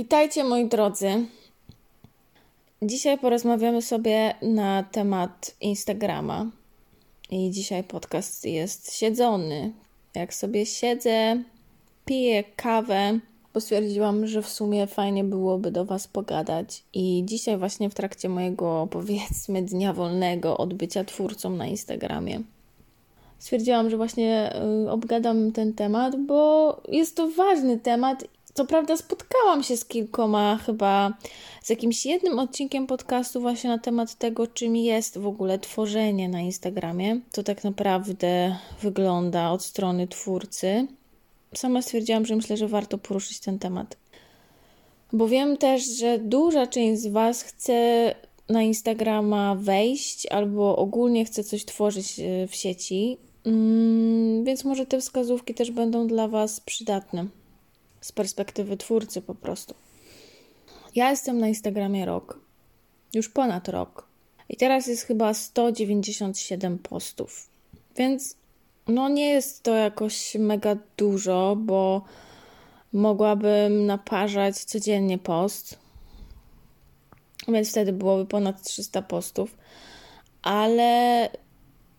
Witajcie moi drodzy. Dzisiaj porozmawiamy sobie na temat Instagrama. I dzisiaj podcast jest siedzony. Jak sobie siedzę, piję kawę, bo stwierdziłam, że w sumie fajnie byłoby do Was pogadać. I dzisiaj, właśnie w trakcie mojego powiedzmy dnia wolnego od bycia twórcą na Instagramie, stwierdziłam, że właśnie y, obgadam ten temat, bo jest to ważny temat co prawda spotkałam się z kilkoma, chyba z jakimś jednym odcinkiem podcastu właśnie na temat tego, czym jest w ogóle tworzenie na Instagramie, co tak naprawdę wygląda od strony twórcy. Sama stwierdziłam, że myślę, że warto poruszyć ten temat. Bo wiem też, że duża część z Was chce na Instagrama wejść albo ogólnie chce coś tworzyć e, w sieci, mm, więc może te wskazówki też będą dla Was przydatne z perspektywy twórcy po prostu. Ja jestem na Instagramie rok, już ponad rok. I teraz jest chyba 197 postów. Więc no nie jest to jakoś mega dużo, bo mogłabym naparzać codziennie post. Więc wtedy byłoby ponad 300 postów. Ale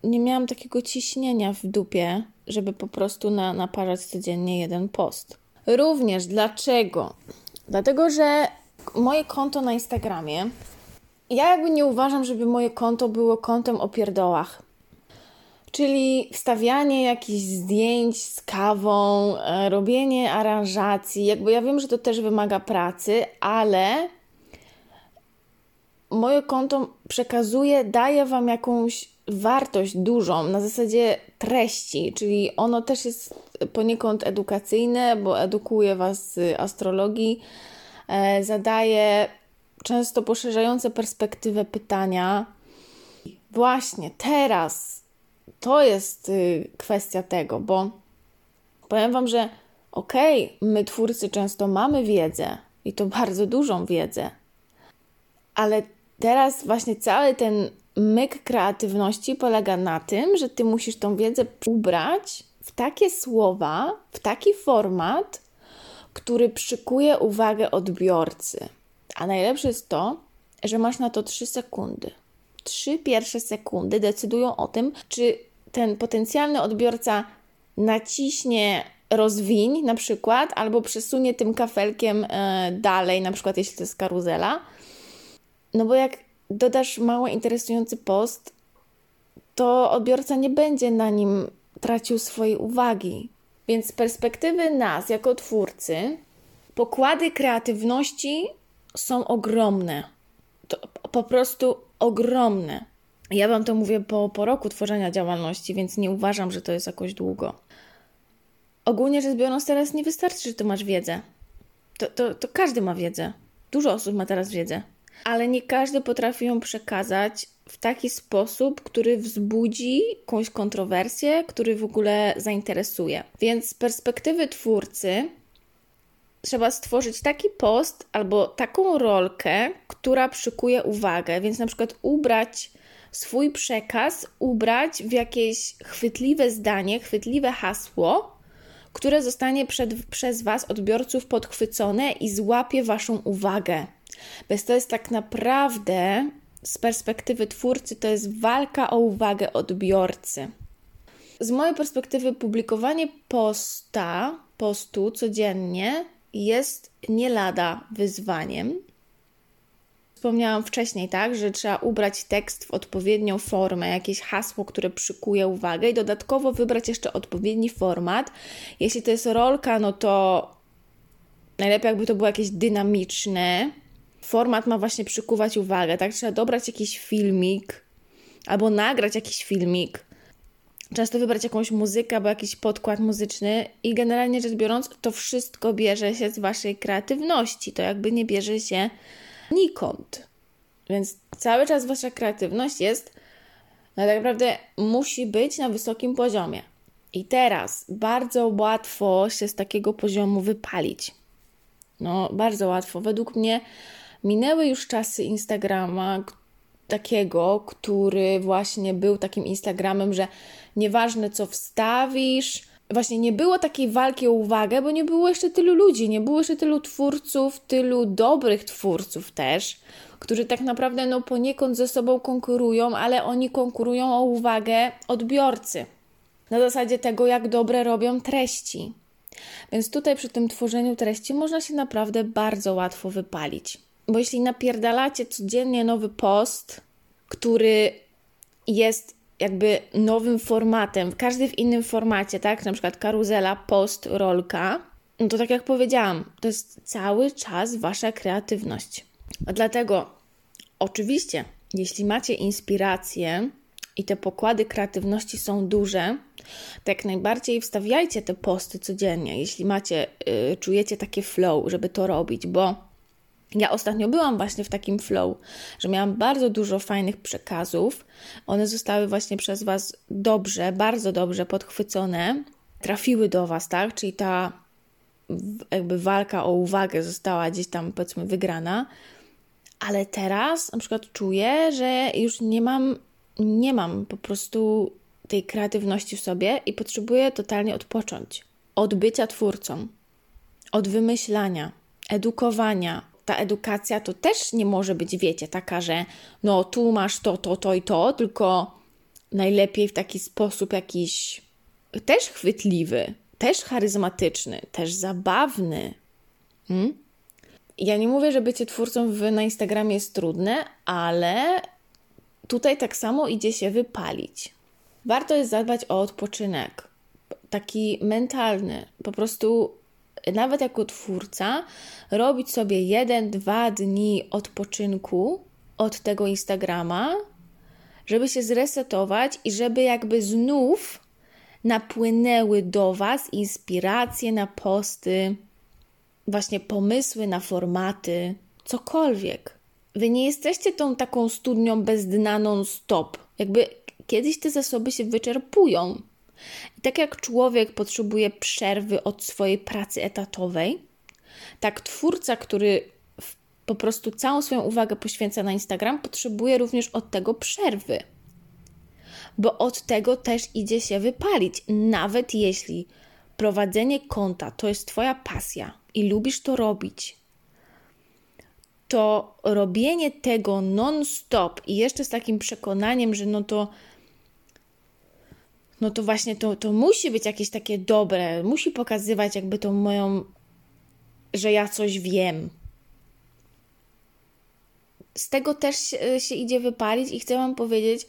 nie miałam takiego ciśnienia w dupie, żeby po prostu na, naparzać codziennie jeden post. Również dlaczego? Dlatego, że moje konto na Instagramie, ja jakby nie uważam, żeby moje konto było kontem o pierdołach. Czyli wstawianie jakichś zdjęć z kawą, e, robienie aranżacji. Jakby ja wiem, że to też wymaga pracy, ale moje konto przekazuje, daje Wam jakąś wartość dużą na zasadzie treści, czyli ono też jest poniekąd edukacyjne, bo edukuje Was z astrologii, e, zadaje często poszerzające perspektywę pytania. Właśnie teraz to jest y, kwestia tego, bo powiem Wam, że okej, okay, my twórcy często mamy wiedzę i to bardzo dużą wiedzę, ale teraz właśnie cały ten myk kreatywności polega na tym, że ty musisz tą wiedzę ubrać takie słowa, w taki format, który przykuje uwagę odbiorcy. A najlepsze jest to, że masz na to 3 sekundy. Trzy pierwsze sekundy decydują o tym, czy ten potencjalny odbiorca naciśnie rozwiń na przykład, albo przesunie tym kafelkiem e, dalej, na przykład jeśli to jest karuzela. No bo jak dodasz mało interesujący post, to odbiorca nie będzie na nim tracił swojej uwagi. Więc z perspektywy nas, jako twórcy, pokłady kreatywności są ogromne. To po prostu ogromne. Ja Wam to mówię po, po roku tworzenia działalności, więc nie uważam, że to jest jakoś długo. Ogólnie rzecz biorąc, teraz nie wystarczy, że Ty masz wiedzę. To, to, to każdy ma wiedzę. Dużo osób ma teraz wiedzę ale nie każdy potrafi ją przekazać w taki sposób, który wzbudzi jakąś kontrowersję, który w ogóle zainteresuje. Więc z perspektywy twórcy trzeba stworzyć taki post albo taką rolkę, która przykuje uwagę, więc na przykład ubrać swój przekaz, ubrać w jakieś chwytliwe zdanie, chwytliwe hasło, które zostanie przed, przez Was, odbiorców, podchwycone i złapie Waszą uwagę. Więc to jest tak naprawdę z perspektywy twórcy, to jest walka o uwagę odbiorcy. Z mojej perspektywy, publikowanie posta, postu codziennie jest nie lada wyzwaniem. Wspomniałam wcześniej, tak, że trzeba ubrać tekst w odpowiednią formę, jakieś hasło, które przykuje uwagę i dodatkowo wybrać jeszcze odpowiedni format. Jeśli to jest rolka, no to najlepiej jakby to było jakieś dynamiczne, format ma właśnie przykuwać uwagę, tak? Trzeba dobrać jakiś filmik albo nagrać jakiś filmik. Często wybrać jakąś muzykę albo jakiś podkład muzyczny i generalnie rzecz biorąc, to wszystko bierze się z waszej kreatywności. To jakby nie bierze się nikąd. Więc cały czas wasza kreatywność jest, no tak naprawdę musi być na wysokim poziomie. I teraz bardzo łatwo się z takiego poziomu wypalić. No, bardzo łatwo. Według mnie Minęły już czasy Instagrama takiego, który właśnie był takim Instagramem, że nieważne co wstawisz, właśnie nie było takiej walki o uwagę, bo nie było jeszcze tylu ludzi, nie było jeszcze tylu twórców, tylu dobrych twórców też, którzy tak naprawdę no poniekąd ze sobą konkurują, ale oni konkurują o uwagę odbiorcy. Na zasadzie tego, jak dobre robią treści. Więc tutaj przy tym tworzeniu treści można się naprawdę bardzo łatwo wypalić. Bo jeśli napierdalacie codziennie nowy post, który jest jakby nowym formatem, każdy w innym formacie, tak? Na przykład karuzela, post, rolka. No to tak jak powiedziałam, to jest cały czas wasza kreatywność. Dlatego, oczywiście, jeśli macie inspirację i te pokłady kreatywności są duże, to jak najbardziej wstawiajcie te posty codziennie, jeśli macie, yy, czujecie takie flow, żeby to robić, bo ja ostatnio byłam właśnie w takim flow, że miałam bardzo dużo fajnych przekazów. One zostały właśnie przez Was dobrze, bardzo dobrze podchwycone, trafiły do Was, tak? Czyli ta jakby walka o uwagę została gdzieś tam powiedzmy wygrana. Ale teraz na przykład czuję, że już nie mam, nie mam po prostu tej kreatywności w sobie i potrzebuję totalnie odpocząć. Od bycia twórcą, od wymyślania, edukowania, ta edukacja to też nie może być, wiecie, taka, że no tu masz to, to, to i to, tylko najlepiej w taki sposób jakiś też chwytliwy, też charyzmatyczny, też zabawny. Hmm? Ja nie mówię, że bycie twórcą w, na Instagramie jest trudne, ale tutaj tak samo idzie się wypalić. Warto jest zadbać o odpoczynek, taki mentalny, po prostu nawet jako twórca, robić sobie jeden, dwa dni odpoczynku od tego Instagrama, żeby się zresetować i żeby jakby znów napłynęły do Was inspiracje na posty, właśnie pomysły na formaty, cokolwiek. Wy nie jesteście tą taką studnią bez dna non-stop. Jakby kiedyś te zasoby się wyczerpują. I tak jak człowiek potrzebuje przerwy od swojej pracy etatowej, tak twórca, który po prostu całą swoją uwagę poświęca na Instagram, potrzebuje również od tego przerwy. Bo od tego też idzie się wypalić. Nawet jeśli prowadzenie konta to jest Twoja pasja i lubisz to robić, to robienie tego non-stop i jeszcze z takim przekonaniem, że no to no to właśnie to, to musi być jakieś takie dobre, musi pokazywać jakby tą moją, że ja coś wiem. Z tego też się, się idzie wypalić i chcę Wam powiedzieć,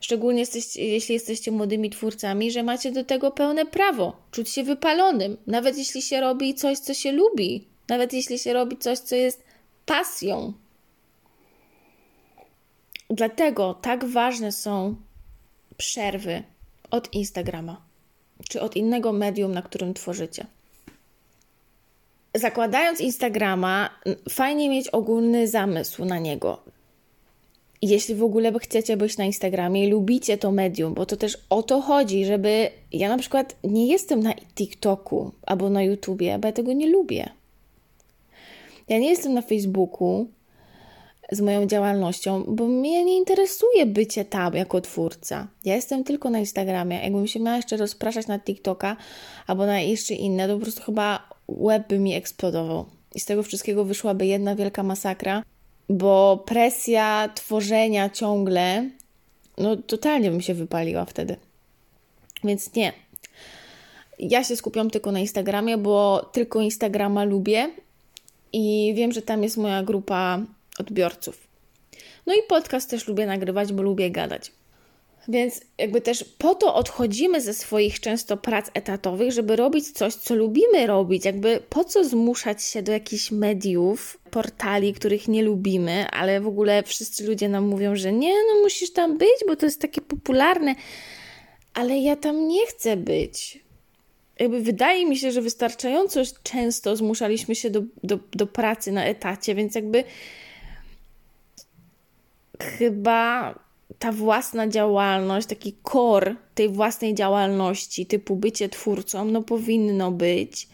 szczególnie jesteście, jeśli jesteście młodymi twórcami, że macie do tego pełne prawo, czuć się wypalonym, nawet jeśli się robi coś, co się lubi, nawet jeśli się robi coś, co jest pasją. Dlatego tak ważne są przerwy od Instagrama czy od innego medium, na którym tworzycie. Zakładając Instagrama, fajnie mieć ogólny zamysł na niego. Jeśli w ogóle chcecie być na Instagramie i lubicie to medium, bo to też o to chodzi, żeby. Ja na przykład nie jestem na TikToku albo na YouTubie, bo ja tego nie lubię. Ja nie jestem na Facebooku, z moją działalnością, bo mnie nie interesuje bycie tam jako twórca. Ja jestem tylko na Instagramie. Jakbym się miała jeszcze rozpraszać na TikToka albo na jeszcze inne, to po prostu chyba web by mi eksplodował. I z tego wszystkiego wyszłaby jedna wielka masakra, bo presja tworzenia ciągle, no totalnie bym się wypaliła wtedy. Więc nie. Ja się skupiam tylko na Instagramie, bo tylko Instagrama lubię i wiem, że tam jest moja grupa odbiorców. No i podcast też lubię nagrywać, bo lubię gadać. Więc jakby też po to odchodzimy ze swoich często prac etatowych, żeby robić coś, co lubimy robić. Jakby po co zmuszać się do jakichś mediów, portali, których nie lubimy, ale w ogóle wszyscy ludzie nam mówią, że nie, no musisz tam być, bo to jest takie popularne. Ale ja tam nie chcę być. Jakby wydaje mi się, że wystarczająco często zmuszaliśmy się do, do, do pracy na etacie, więc jakby chyba ta własna działalność, taki core tej własnej działalności, typu bycie twórcą, no powinno być.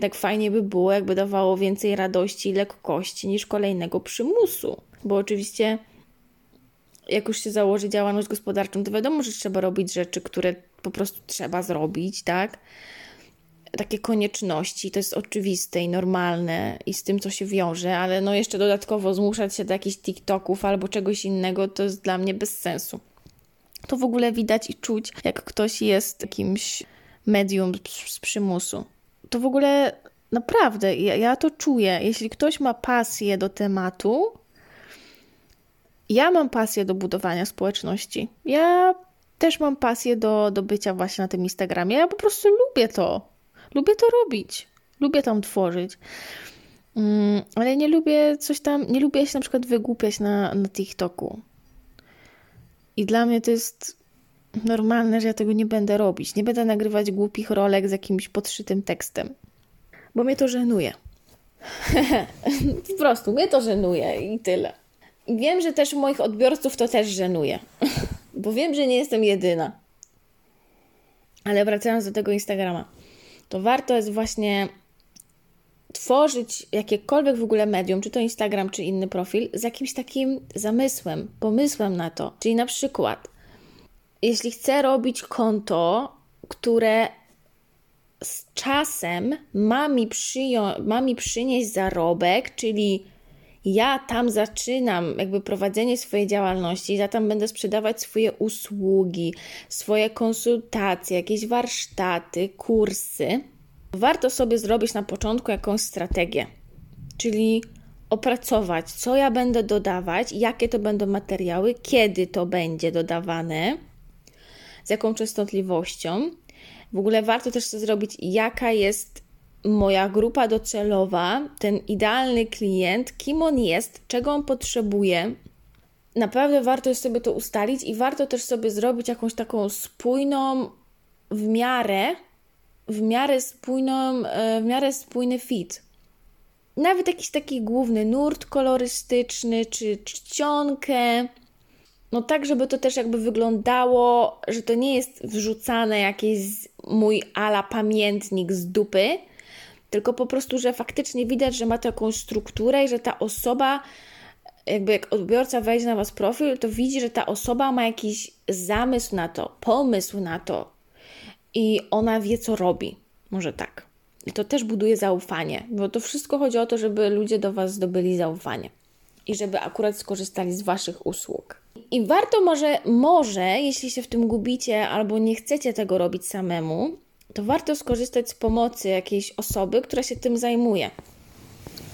Tak fajnie by było, jakby dawało więcej radości i lekkości niż kolejnego przymusu. Bo oczywiście jak już się założy działalność gospodarczą, to wiadomo, że trzeba robić rzeczy, które po prostu trzeba zrobić, tak? Takie konieczności, to jest oczywiste i normalne i z tym, co się wiąże, ale no jeszcze dodatkowo zmuszać się do jakichś TikToków albo czegoś innego, to jest dla mnie bez sensu. To w ogóle widać i czuć, jak ktoś jest jakimś medium z przymusu. To w ogóle naprawdę, ja, ja to czuję. Jeśli ktoś ma pasję do tematu, ja mam pasję do budowania społeczności. Ja też mam pasję do, do bycia właśnie na tym Instagramie. Ja po prostu lubię to. Lubię to robić. Lubię tam tworzyć. Mm, ale nie lubię coś tam, nie lubię się na przykład wygłupiać na, na TikToku. I dla mnie to jest normalne, że ja tego nie będę robić. Nie będę nagrywać głupich rolek z jakimś podszytym tekstem. Bo mnie to żenuje. po prostu mnie to żenuje i tyle. I wiem, że też moich odbiorców to też żenuje, bo wiem, że nie jestem jedyna. Ale wracając do tego Instagrama, to warto jest właśnie tworzyć jakiekolwiek w ogóle medium, czy to Instagram, czy inny profil, z jakimś takim zamysłem, pomysłem na to. Czyli na przykład, jeśli chcę robić konto, które z czasem ma mi, przyją- ma mi przynieść zarobek, czyli ja tam zaczynam jakby prowadzenie swojej działalności, ja tam będę sprzedawać swoje usługi, swoje konsultacje, jakieś warsztaty, kursy, warto sobie zrobić na początku jakąś strategię, czyli opracować, co ja będę dodawać, jakie to będą materiały, kiedy to będzie dodawane, z jaką częstotliwością. W ogóle warto też to zrobić, jaka jest moja grupa docelowa, ten idealny klient, kim on jest, czego on potrzebuje. Naprawdę warto jest sobie to ustalić i warto też sobie zrobić jakąś taką spójną, w miarę, w miarę spójną, e, w miarę spójny fit. Nawet jakiś taki główny nurt kolorystyczny, czy czcionkę. No tak, żeby to też jakby wyglądało, że to nie jest wrzucane jakiś mój ala pamiętnik z dupy, tylko po prostu, że faktycznie widać, że ma taką strukturę i że ta osoba, jakby jak odbiorca wejdzie na Was profil, to widzi, że ta osoba ma jakiś zamysł na to, pomysł na to i ona wie, co robi. Może tak. I to też buduje zaufanie, bo to wszystko chodzi o to, żeby ludzie do Was zdobyli zaufanie i żeby akurat skorzystali z Waszych usług. I warto może, może, jeśli się w tym gubicie albo nie chcecie tego robić samemu, to warto skorzystać z pomocy jakiejś osoby, która się tym zajmuje.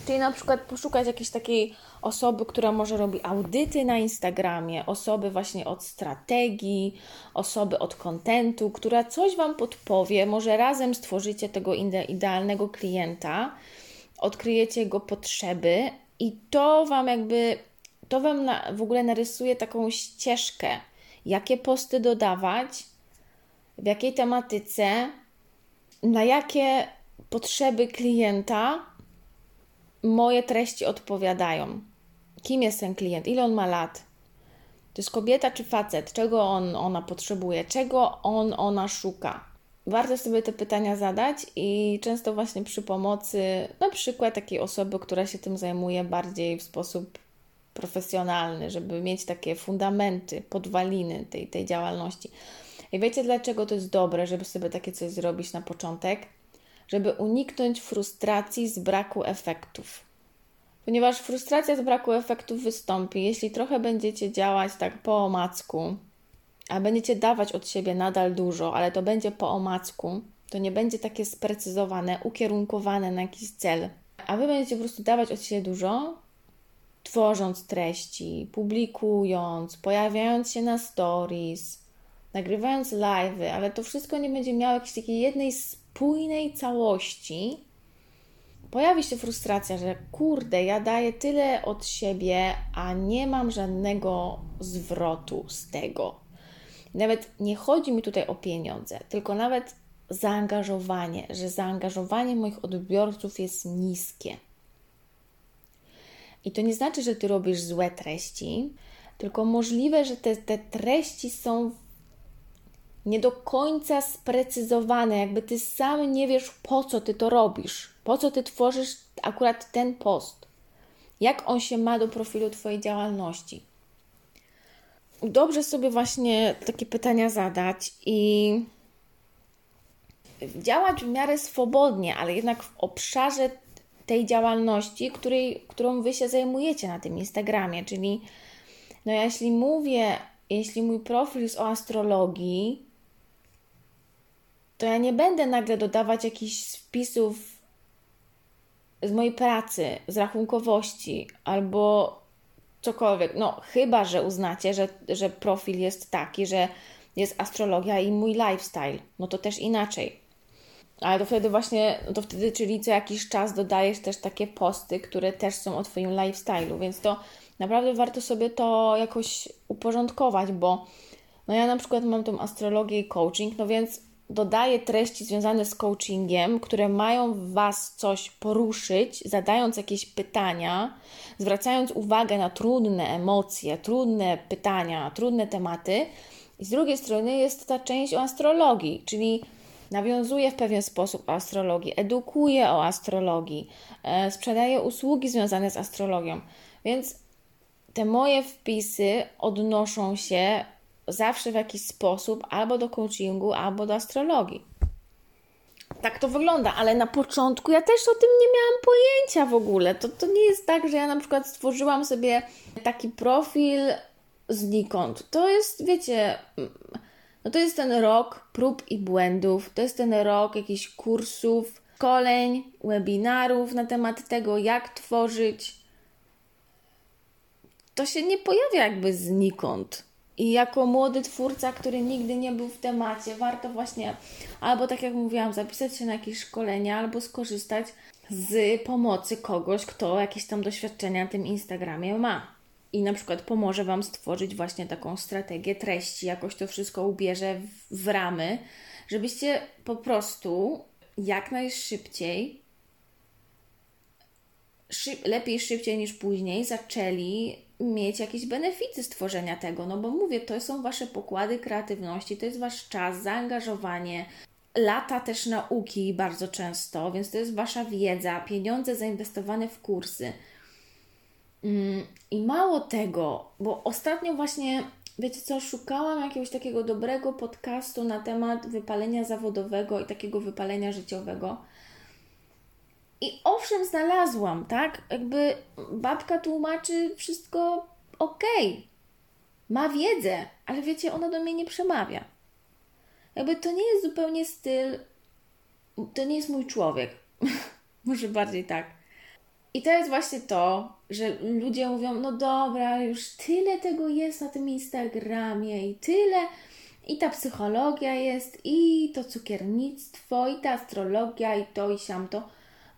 Czyli na przykład poszukać jakiejś takiej osoby, która może robi audyty na Instagramie, osoby właśnie od strategii, osoby od kontentu, która coś Wam podpowie, może razem stworzycie tego idealnego klienta, odkryjecie jego potrzeby i to Wam jakby, to Wam na, w ogóle narysuje taką ścieżkę, jakie posty dodawać, w jakiej tematyce, na jakie potrzeby klienta moje treści odpowiadają. Kim jest ten klient? Ile on ma lat? To jest kobieta czy facet? Czego on, ona potrzebuje? Czego on, ona szuka? Warto sobie te pytania zadać i często właśnie przy pomocy na przykład takiej osoby, która się tym zajmuje bardziej w sposób profesjonalny, żeby mieć takie fundamenty, podwaliny tej, tej działalności. I wiecie dlaczego to jest dobre, żeby sobie takie coś zrobić na początek? Żeby uniknąć frustracji z braku efektów. Ponieważ frustracja z braku efektów wystąpi, jeśli trochę będziecie działać tak po omacku, a będziecie dawać od siebie nadal dużo, ale to będzie po omacku, to nie będzie takie sprecyzowane, ukierunkowane na jakiś cel. A wy będziecie po prostu dawać od siebie dużo, tworząc treści, publikując, pojawiając się na stories, nagrywając live, ale to wszystko nie będzie miało jakiejś takiej jednej spójnej całości, pojawi się frustracja, że kurde, ja daję tyle od siebie, a nie mam żadnego zwrotu z tego. Nawet nie chodzi mi tutaj o pieniądze, tylko nawet zaangażowanie, że zaangażowanie moich odbiorców jest niskie. I to nie znaczy, że ty robisz złe treści, tylko możliwe, że te, te treści są nie do końca sprecyzowane, jakby ty sam nie wiesz, po co ty to robisz, po co ty tworzysz akurat ten post, jak on się ma do profilu Twojej działalności. dobrze sobie właśnie takie pytania zadać i działać w miarę swobodnie, ale jednak w obszarze tej działalności, której, którą Wy się zajmujecie na tym Instagramie. Czyli, no jeśli mówię, jeśli mój profil jest o astrologii, to ja nie będę nagle dodawać jakichś wpisów z mojej pracy, z rachunkowości albo cokolwiek. No, chyba, że uznacie, że, że profil jest taki, że jest astrologia i mój lifestyle. No to też inaczej. Ale to wtedy właśnie, to wtedy, czyli co jakiś czas dodajesz też takie posty, które też są o Twoim lifestyle'u, więc to naprawdę warto sobie to jakoś uporządkować, bo no ja na przykład mam tą astrologię i coaching, no więc dodaję treści związane z coachingiem, które mają w Was coś poruszyć, zadając jakieś pytania, zwracając uwagę na trudne emocje, trudne pytania, trudne tematy. I z drugiej strony jest ta część o astrologii, czyli nawiązuje w pewien sposób o astrologii, edukuje o astrologii, e, sprzedaje usługi związane z astrologią. Więc te moje wpisy odnoszą się zawsze w jakiś sposób albo do coachingu, albo do astrologii. Tak to wygląda, ale na początku ja też o tym nie miałam pojęcia w ogóle. To, to nie jest tak, że ja na przykład stworzyłam sobie taki profil znikąd. To jest, wiecie, no to jest ten rok prób i błędów, to jest ten rok jakichś kursów, szkoleń, webinarów na temat tego, jak tworzyć. To się nie pojawia jakby znikąd. I jako młody twórca, który nigdy nie był w temacie, warto właśnie albo tak jak mówiłam, zapisać się na jakieś szkolenia, albo skorzystać z pomocy kogoś, kto jakieś tam doświadczenia na tym Instagramie ma. I na przykład pomoże Wam stworzyć właśnie taką strategię treści, jakoś to wszystko ubierze w, w ramy, żebyście po prostu jak najszybciej, szyb, lepiej szybciej niż później, zaczęli mieć jakieś benefity stworzenia tego. No bo mówię, to są Wasze pokłady kreatywności, to jest Wasz czas, zaangażowanie, lata też nauki bardzo często, więc to jest Wasza wiedza, pieniądze zainwestowane w kursy. Mm, I mało tego, bo ostatnio właśnie, wiecie co, szukałam jakiegoś takiego dobrego podcastu na temat wypalenia zawodowego i takiego wypalenia życiowego. I owszem, znalazłam, tak? Jakby babka tłumaczy wszystko ok. Ma wiedzę, ale wiecie, ona do mnie nie przemawia. Jakby to nie jest zupełnie styl, to nie jest mój człowiek. Może bardziej tak. I to jest właśnie to, że ludzie mówią, no dobra, już tyle tego jest na tym Instagramie i tyle, i ta psychologia jest, i to cukiernictwo, i ta astrologia, i to, i siamto.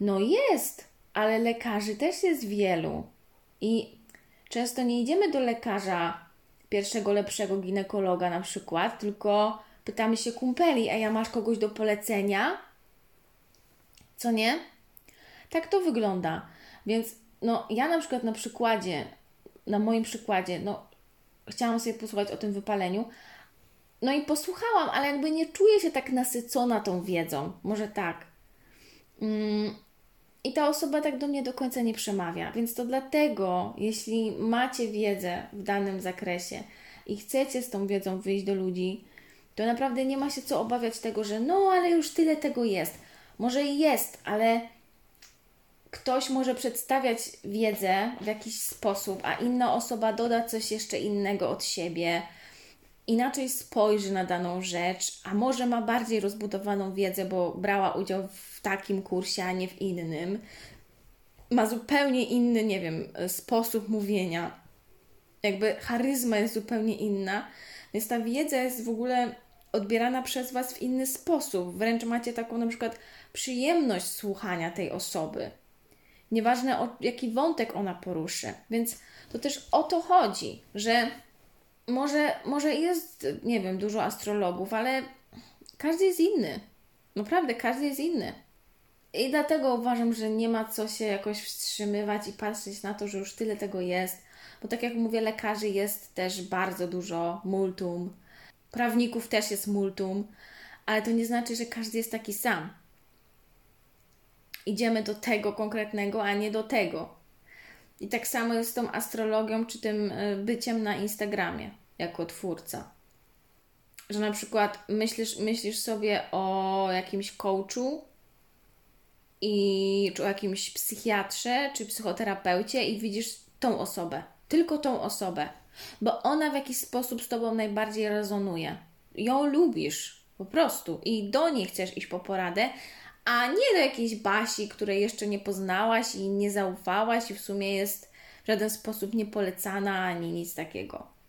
No jest, ale lekarzy też jest wielu. I często nie idziemy do lekarza pierwszego lepszego ginekologa na przykład, tylko pytamy się kumpeli, a ja masz kogoś do polecenia? Co nie? Tak to wygląda. Więc no, ja na przykład na przykładzie, na moim przykładzie, no, chciałam sobie posłuchać o tym wypaleniu, no i posłuchałam, ale jakby nie czuję się tak nasycona tą wiedzą. Może tak. Mm, I ta osoba tak do mnie do końca nie przemawia. Więc to dlatego, jeśli macie wiedzę w danym zakresie i chcecie z tą wiedzą wyjść do ludzi, to naprawdę nie ma się co obawiać tego, że no, ale już tyle tego jest. Może jest, ale ktoś może przedstawiać wiedzę w jakiś sposób, a inna osoba doda coś jeszcze innego od siebie, inaczej spojrzy na daną rzecz, a może ma bardziej rozbudowaną wiedzę, bo brała udział w takim kursie, a nie w innym. Ma zupełnie inny, nie wiem, sposób mówienia. Jakby charyzma jest zupełnie inna, więc ta wiedza jest w ogóle odbierana przez Was w inny sposób. Wręcz macie taką na przykład przyjemność słuchania tej osoby. Nieważne o jaki wątek ona poruszy. Więc to też o to chodzi, że może, może jest, nie wiem, dużo astrologów, ale każdy jest inny. Naprawdę, każdy jest inny. I dlatego uważam, że nie ma co się jakoś wstrzymywać i patrzeć na to, że już tyle tego jest. Bo tak jak mówię, lekarzy jest też bardzo dużo, multum. Prawników też jest multum, ale to nie znaczy, że każdy jest taki sam idziemy do tego konkretnego, a nie do tego. I tak samo jest z tą astrologią czy tym e, byciem na Instagramie. Jako twórca. Że na przykład myślisz, myślisz sobie o jakimś coachu i czy o jakimś psychiatrze czy psychoterapeucie i widzisz tą osobę, tylko tą osobę, bo ona w jakiś sposób z tobą najbardziej rezonuje. Ją lubisz po prostu i do niej chcesz iść po poradę, a nie do jakiejś Basi, której jeszcze nie poznałaś i nie zaufałaś i w sumie jest w żaden sposób niepolecana ani nic takiego.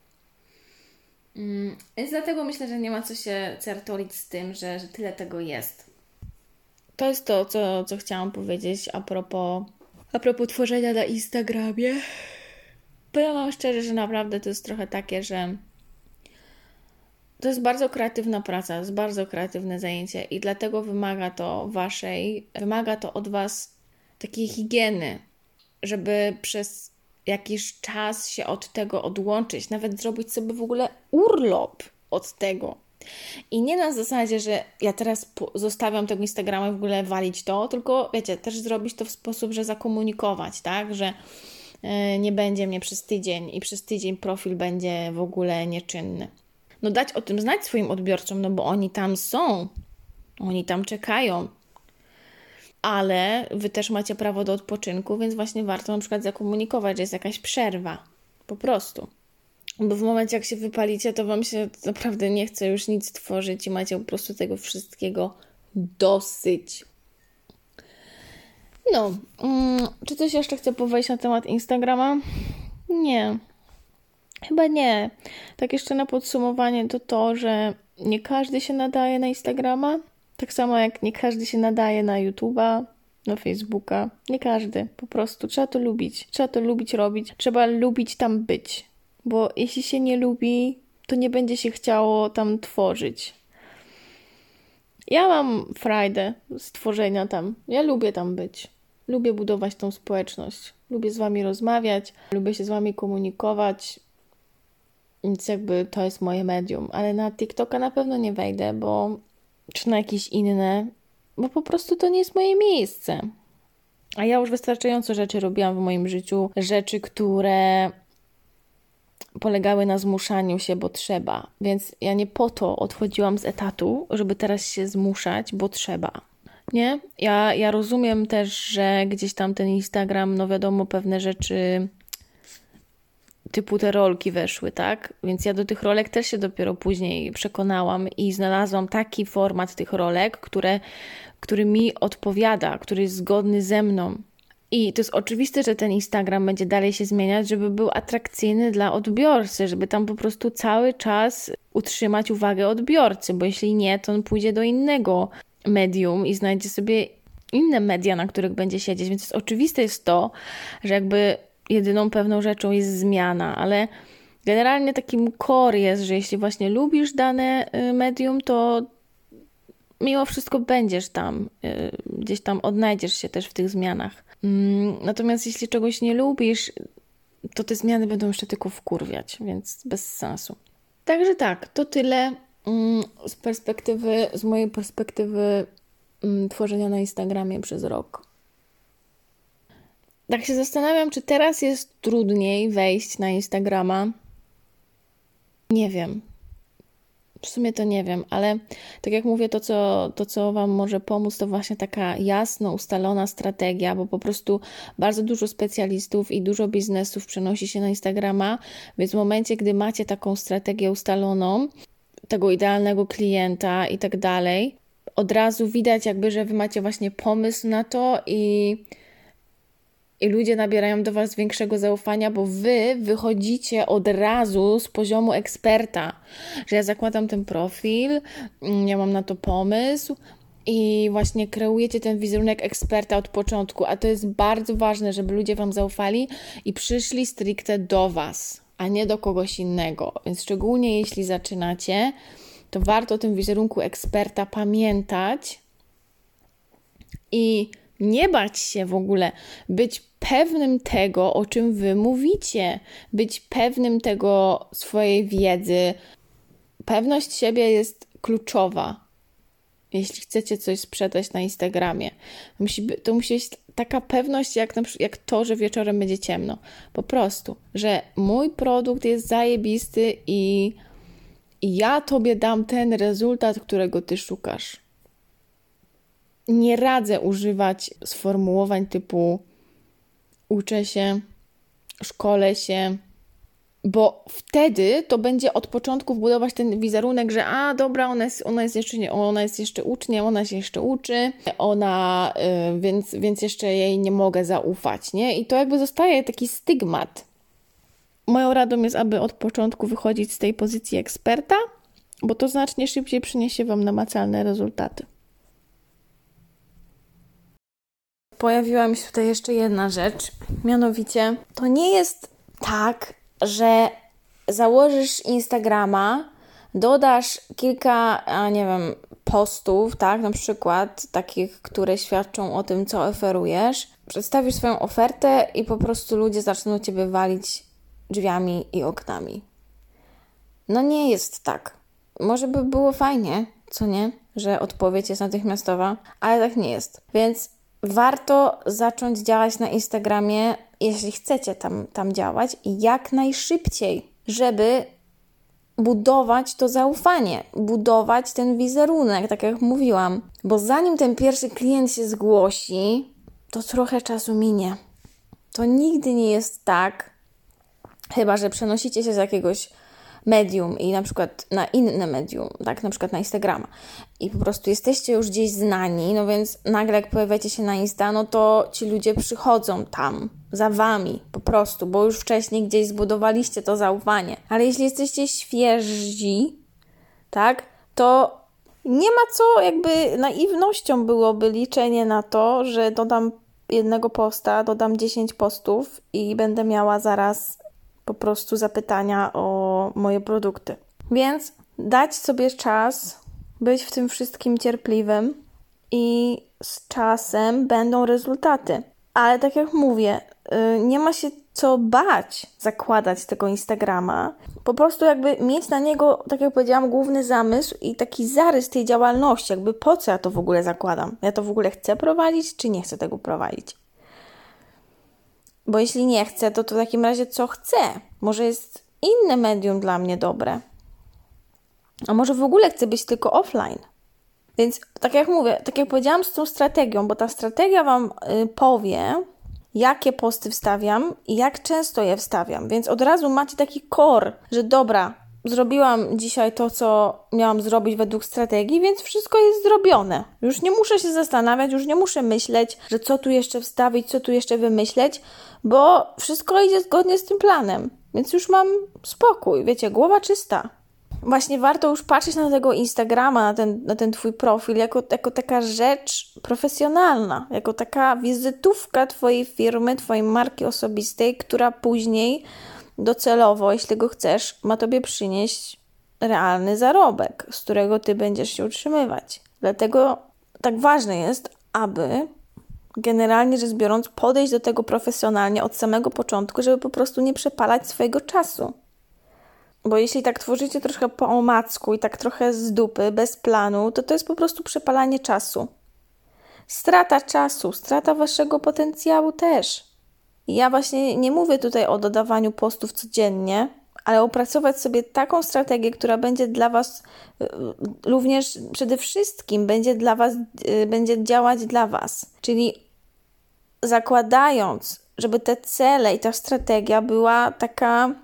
Mm, więc dlatego myślę, że nie ma co się certolić z tym, że, że tyle tego jest. To jest to, co, co chciałam powiedzieć a propos, a propos tworzenia na Instagramie. Powiem Wam szczerze, że naprawdę to jest trochę takie, że to jest bardzo kreatywna praca, jest bardzo kreatywne zajęcie i dlatego wymaga to Waszej, wymaga to od Was takiej higieny, żeby przez jakiś czas się od tego odłączyć, nawet zrobić sobie w ogóle urlop od tego. I nie na zasadzie, że ja teraz zostawiam tego Instagrama i w ogóle walić to, tylko wiecie, też zrobić to w sposób, że zakomunikować, tak, że e, nie będzie mnie przez tydzień i przez tydzień profil będzie w ogóle nieczynny. No dać o tym znać swoim odbiorcom, no bo oni tam są, oni tam czekają, ale wy też macie prawo do odpoczynku, więc właśnie warto na przykład zakomunikować, że jest jakaś przerwa. Po prostu. Bo w momencie, jak się wypalicie, to wam się naprawdę nie chce już nic tworzyć i macie po prostu tego wszystkiego dosyć. No, mm, czy coś jeszcze chcę powiedzieć na temat Instagrama? Nie. Chyba nie. Tak jeszcze na podsumowanie to to, że nie każdy się nadaje na Instagrama. Tak samo jak nie każdy się nadaje na YouTube'a, na Facebooka. Nie każdy. Po prostu trzeba to lubić. Trzeba to lubić robić. Trzeba lubić tam być. Bo jeśli się nie lubi, to nie będzie się chciało tam tworzyć. Ja mam frajdę z tworzenia tam. Ja lubię tam być. Lubię budować tą społeczność. Lubię z wami rozmawiać, lubię się z wami komunikować. Więc jakby to jest moje medium. Ale na TikToka na pewno nie wejdę, bo czy na jakieś inne, bo po prostu to nie jest moje miejsce. A ja już wystarczająco rzeczy robiłam w moim życiu, rzeczy, które polegały na zmuszaniu się, bo trzeba. Więc ja nie po to odchodziłam z etatu, żeby teraz się zmuszać, bo trzeba. Nie? Ja, ja rozumiem też, że gdzieś tam ten Instagram, no wiadomo, pewne rzeczy typu te rolki weszły, tak? Więc ja do tych rolek też się dopiero później przekonałam i znalazłam taki format tych rolek, które, który mi odpowiada, który jest zgodny ze mną. I to jest oczywiste, że ten Instagram będzie dalej się zmieniać, żeby był atrakcyjny dla odbiorcy, żeby tam po prostu cały czas utrzymać uwagę odbiorcy, bo jeśli nie, to on pójdzie do innego medium i znajdzie sobie inne media, na których będzie siedzieć. Więc jest oczywiste jest to, że jakby jedyną pewną rzeczą jest zmiana, ale generalnie takim core jest, że jeśli właśnie lubisz dane y, medium, to mimo wszystko będziesz tam, y, gdzieś tam odnajdziesz się też w tych zmianach. Mm, natomiast jeśli czegoś nie lubisz, to te zmiany będą jeszcze tylko wkurwiać, więc bez sensu. Także tak, to tyle mm, z perspektywy, z mojej perspektywy mm, tworzenia na Instagramie przez rok. Tak się zastanawiam, czy teraz jest trudniej wejść na Instagrama. Nie wiem. W sumie to nie wiem, ale tak jak mówię, to co, to co Wam może pomóc, to właśnie taka jasno ustalona strategia, bo po prostu bardzo dużo specjalistów i dużo biznesów przenosi się na Instagrama, więc w momencie, gdy macie taką strategię ustaloną, tego idealnego klienta i tak dalej, od razu widać jakby, że Wy macie właśnie pomysł na to i i ludzie nabierają do Was większego zaufania, bo Wy wychodzicie od razu z poziomu eksperta, że ja zakładam ten profil, mm, ja mam na to pomysł. I właśnie kreujecie ten wizerunek eksperta od początku, a to jest bardzo ważne, żeby ludzie Wam zaufali i przyszli stricte do Was, a nie do kogoś innego. Więc szczególnie jeśli zaczynacie, to warto o tym wizerunku eksperta pamiętać i nie bać się w ogóle, być pewnym tego, o czym wy mówicie, być pewnym tego swojej wiedzy. Pewność siebie jest kluczowa. jeśli chcecie coś sprzedać na Instagramie. Musi, to musi być taka pewność, jak, na, jak to, że wieczorem będzie ciemno. Po prostu, że mój produkt jest zajebisty i, i ja tobie dam ten rezultat, którego ty szukasz. Nie radzę używać sformułowań typu uczę się, szkole się, bo wtedy to będzie od początku wbudować ten wizerunek, że a dobra, ona jest, ona jest, jeszcze, nie, ona jest jeszcze uczniem, ona się jeszcze uczy, ona, yy, więc, więc jeszcze jej nie mogę zaufać, nie? I to jakby zostaje taki stygmat. Moją radą jest, aby od początku wychodzić z tej pozycji eksperta, bo to znacznie szybciej przyniesie Wam namacalne rezultaty. Pojawiła mi się tutaj jeszcze jedna rzecz, mianowicie to nie jest tak, że założysz Instagrama, dodasz kilka, a nie wiem, postów, tak, na przykład takich, które świadczą o tym, co oferujesz, przedstawisz swoją ofertę i po prostu ludzie zaczną ciebie walić drzwiami i oknami. No nie jest tak. Może by było fajnie, co nie, że odpowiedź jest natychmiastowa, ale tak nie jest. Więc warto zacząć działać na Instagramie jeśli chcecie tam, tam działać, jak najszybciej, żeby budować to zaufanie, budować ten wizerunek, tak jak mówiłam. Bo zanim ten pierwszy klient się zgłosi, to trochę czasu minie. To nigdy nie jest tak, chyba że przenosicie się z jakiegoś medium i na przykład na inne medium, tak, na przykład na Instagrama i po prostu jesteście już gdzieś znani, no więc nagle jak pojawiacie się na Insta, no to ci ludzie przychodzą tam za wami po prostu, bo już wcześniej gdzieś zbudowaliście to zaufanie. Ale jeśli jesteście świeżi, tak, to nie ma co, jakby naiwnością byłoby liczenie na to, że dodam jednego posta, dodam 10 postów i będę miała zaraz po prostu zapytania o moje produkty. Więc dać sobie czas, być w tym wszystkim cierpliwym i z czasem będą rezultaty. Ale tak jak mówię, y, nie ma się co bać zakładać tego Instagrama. Po prostu jakby mieć na niego, tak jak powiedziałam, główny zamysł i taki zarys tej działalności, jakby po co ja to w ogóle zakładam. Ja to w ogóle chcę prowadzić, czy nie chcę tego prowadzić. Bo jeśli nie chcę, to, to w takim razie co chcę? Może jest inne medium dla mnie dobre. A może w ogóle chcę być tylko offline. Więc tak jak mówię, tak jak powiedziałam z tą strategią, bo ta strategia Wam y, powie, jakie posty wstawiam i jak często je wstawiam. Więc od razu macie taki core, że dobra, zrobiłam dzisiaj to, co miałam zrobić według strategii, więc wszystko jest zrobione. Już nie muszę się zastanawiać, już nie muszę myśleć, że co tu jeszcze wstawić, co tu jeszcze wymyśleć, bo wszystko idzie zgodnie z tym planem. Więc już mam spokój, wiecie, głowa czysta. Właśnie warto już patrzeć na tego Instagrama, na ten, na ten Twój profil, jako, jako taka rzecz profesjonalna, jako taka wizytówka Twojej firmy, Twojej marki osobistej, która później docelowo, jeśli go chcesz, ma Tobie przynieść realny zarobek, z którego Ty będziesz się utrzymywać. Dlatego tak ważne jest, aby generalnie rzecz biorąc podejść do tego profesjonalnie od samego początku, żeby po prostu nie przepalać swojego czasu. Bo jeśli tak tworzycie trochę po omacku i tak trochę z dupy, bez planu, to to jest po prostu przepalanie czasu. Strata czasu, strata waszego potencjału też. Ja właśnie nie mówię tutaj o dodawaniu postów codziennie, ale opracować sobie taką strategię, która będzie dla Was y, również przede wszystkim będzie dla Was, y, będzie działać dla Was. Czyli zakładając, żeby te cele i ta strategia była taka,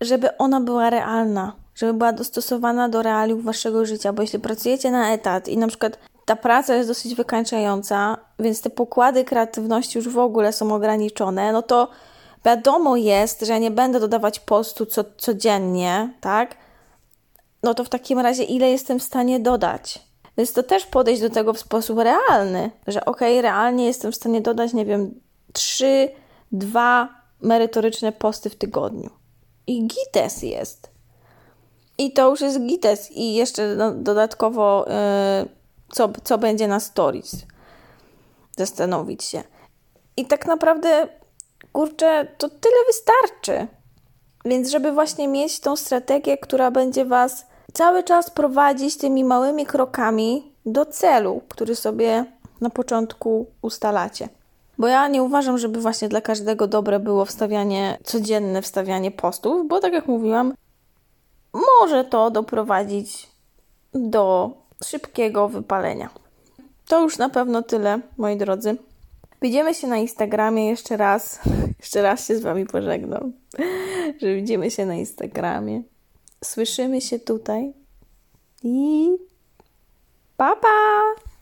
żeby ona była realna, żeby była dostosowana do realiów Waszego życia, bo jeśli pracujecie na etat i na przykład ta praca jest dosyć wykańczająca, więc te pokłady kreatywności już w ogóle są ograniczone, no to wiadomo jest, że ja nie będę dodawać postu co, codziennie, tak? No to w takim razie ile jestem w stanie dodać? Więc to też podejść do tego w sposób realny, że ok, realnie jestem w stanie dodać, nie wiem, trzy, dwa merytoryczne posty w tygodniu. I gites jest. I to już jest gites. I jeszcze no, dodatkowo... Yy, co, co będzie na stories. Zastanowić się. I tak naprawdę, kurczę, to tyle wystarczy. Więc, żeby właśnie mieć tą strategię, która będzie Was cały czas prowadzić tymi małymi krokami do celu, który sobie na początku ustalacie. Bo ja nie uważam, żeby właśnie dla każdego dobre było wstawianie, codzienne wstawianie postów, bo tak jak mówiłam, może to doprowadzić do szybkiego wypalenia. To już na pewno tyle, moi drodzy. Widzimy się na Instagramie jeszcze raz. Jeszcze raz się z Wami pożegnam, że widzimy się na Instagramie. Słyszymy się tutaj i pa pa!